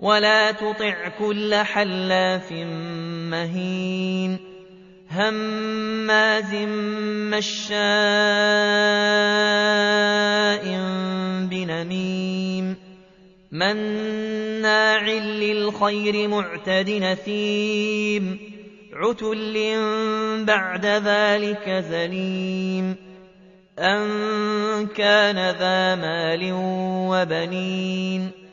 ولا تطع كل حلاف مهين هماز مشاء بنميم مناع للخير معتد نثيم عتل بعد ذلك زليم أن كان ذا مال وبنين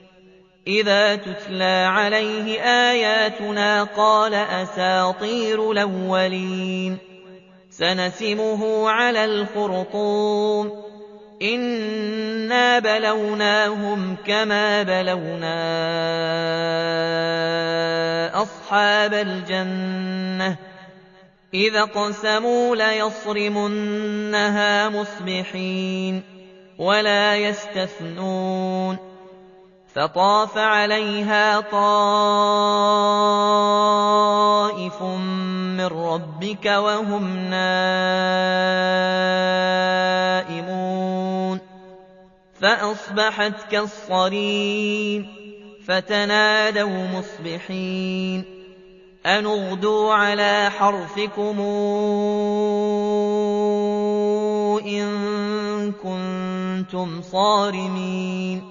إذا تتلى عليه آياتنا قال أساطير الأولين. سنسمه على الخرطوم. إنا بلوناهم كما بلونا أصحاب الجنة. إذا قسموا ليصرمنها مصبحين ولا يستثنون. فطاف عليها طائف من ربك وهم نائمون فأصبحت كالصريم فتنادوا مصبحين أن اغدوا على حرفكم إن كنتم صارمين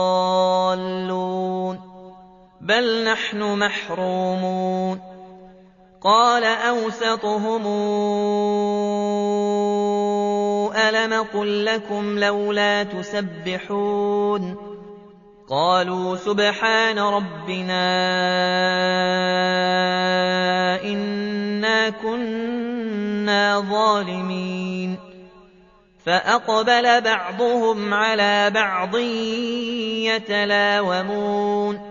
بل نحن محرومون قال أوسطهم ألم قل لكم لولا تسبحون قالوا سبحان ربنا إنا كنا ظالمين فأقبل بعضهم على بعض يتلاومون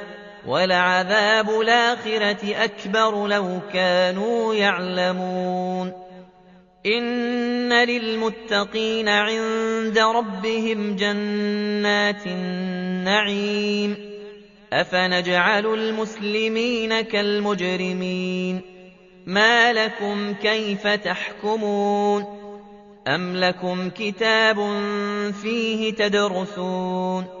وَلَعَذَابُ الْآخِرَةِ أَكْبَرُ لَوْ كَانُوا يَعْلَمُونَ. إِنَّ لِلْمُتَّقِينَ عِندَ رَبِّهِمْ جَنَّاتِ النَّعِيمِ. أَفَنَجْعَلُ الْمُسْلِمِينَ كَالْمُجْرِمِينَ. مَا لَكُمْ كَيْفَ تَحْكُمُونَ؟ أَمْ لَكُمْ كِتَابٌ فِيهِ تَدْرُسُونَ؟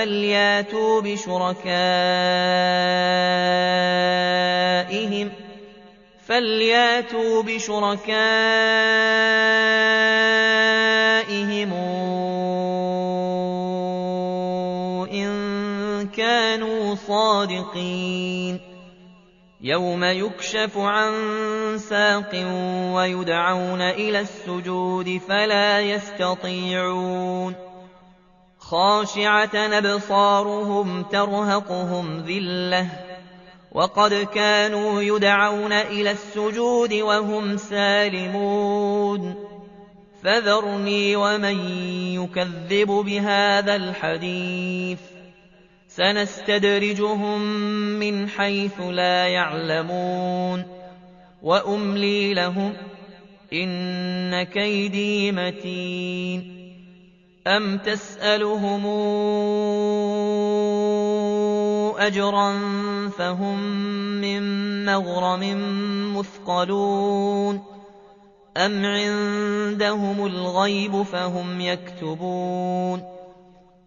فَلْيَأْتُوا بِشُرَكَائِهِمْ فَلْيَأْتُوا بِشُرَكَائِهِمْ إِن كَانُوا صَادِقِينَ يَوْمَ يُكْشَفُ عَن سَاقٍ وَيُدْعَوْنَ إِلَى السُّجُودِ فَلَا يَسْتَطِيعُونَ خَاشِعَةً أَبْصَارُهُمْ تَرْهَقُهُمْ ذِلَّةٌ وَقَدْ كَانُوا يُدْعَوْنَ إِلَى السُّجُودِ وَهُمْ سَالِمُونَ فَذَرْنِي وَمَن يُكَذِّبُ بِهَٰذَا الْحَدِيثِ سَنَسْتَدْرِجُهُم مِّنْ حَيْثُ لَا يَعْلَمُونَ وَأُمْلِي لَهُمْ ۚ إِنَّ كَيْدِي مَتِينٌ أَمْ تَسْأَلُهُمْ أَجْرًا فَهُم مِّن مَّغْرَمٍ مُّثْقَلُونَ أَمْ عِندَهُمُ الْغَيْبُ فَهُمْ يَكْتُبُونَ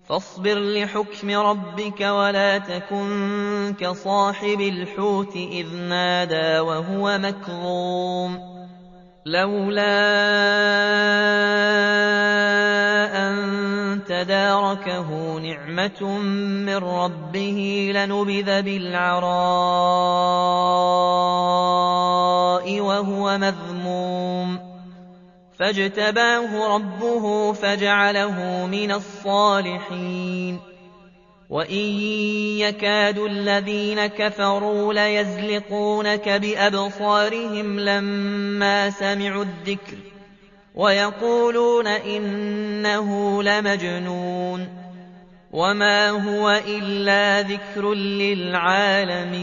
فاصبر لحكم ربك ولا تكن كصاحب الحوت إذ نادى وهو مكظوم لولا تداركه نعمة من ربه لنبذ بالعراء وهو مذموم فاجتباه ربه فجعله من الصالحين وإن يكاد الذين كفروا ليزلقونك بأبصارهم لما سمعوا الذكر ويقولون إنه لمجنون وما هو إلا ذكر للعالمين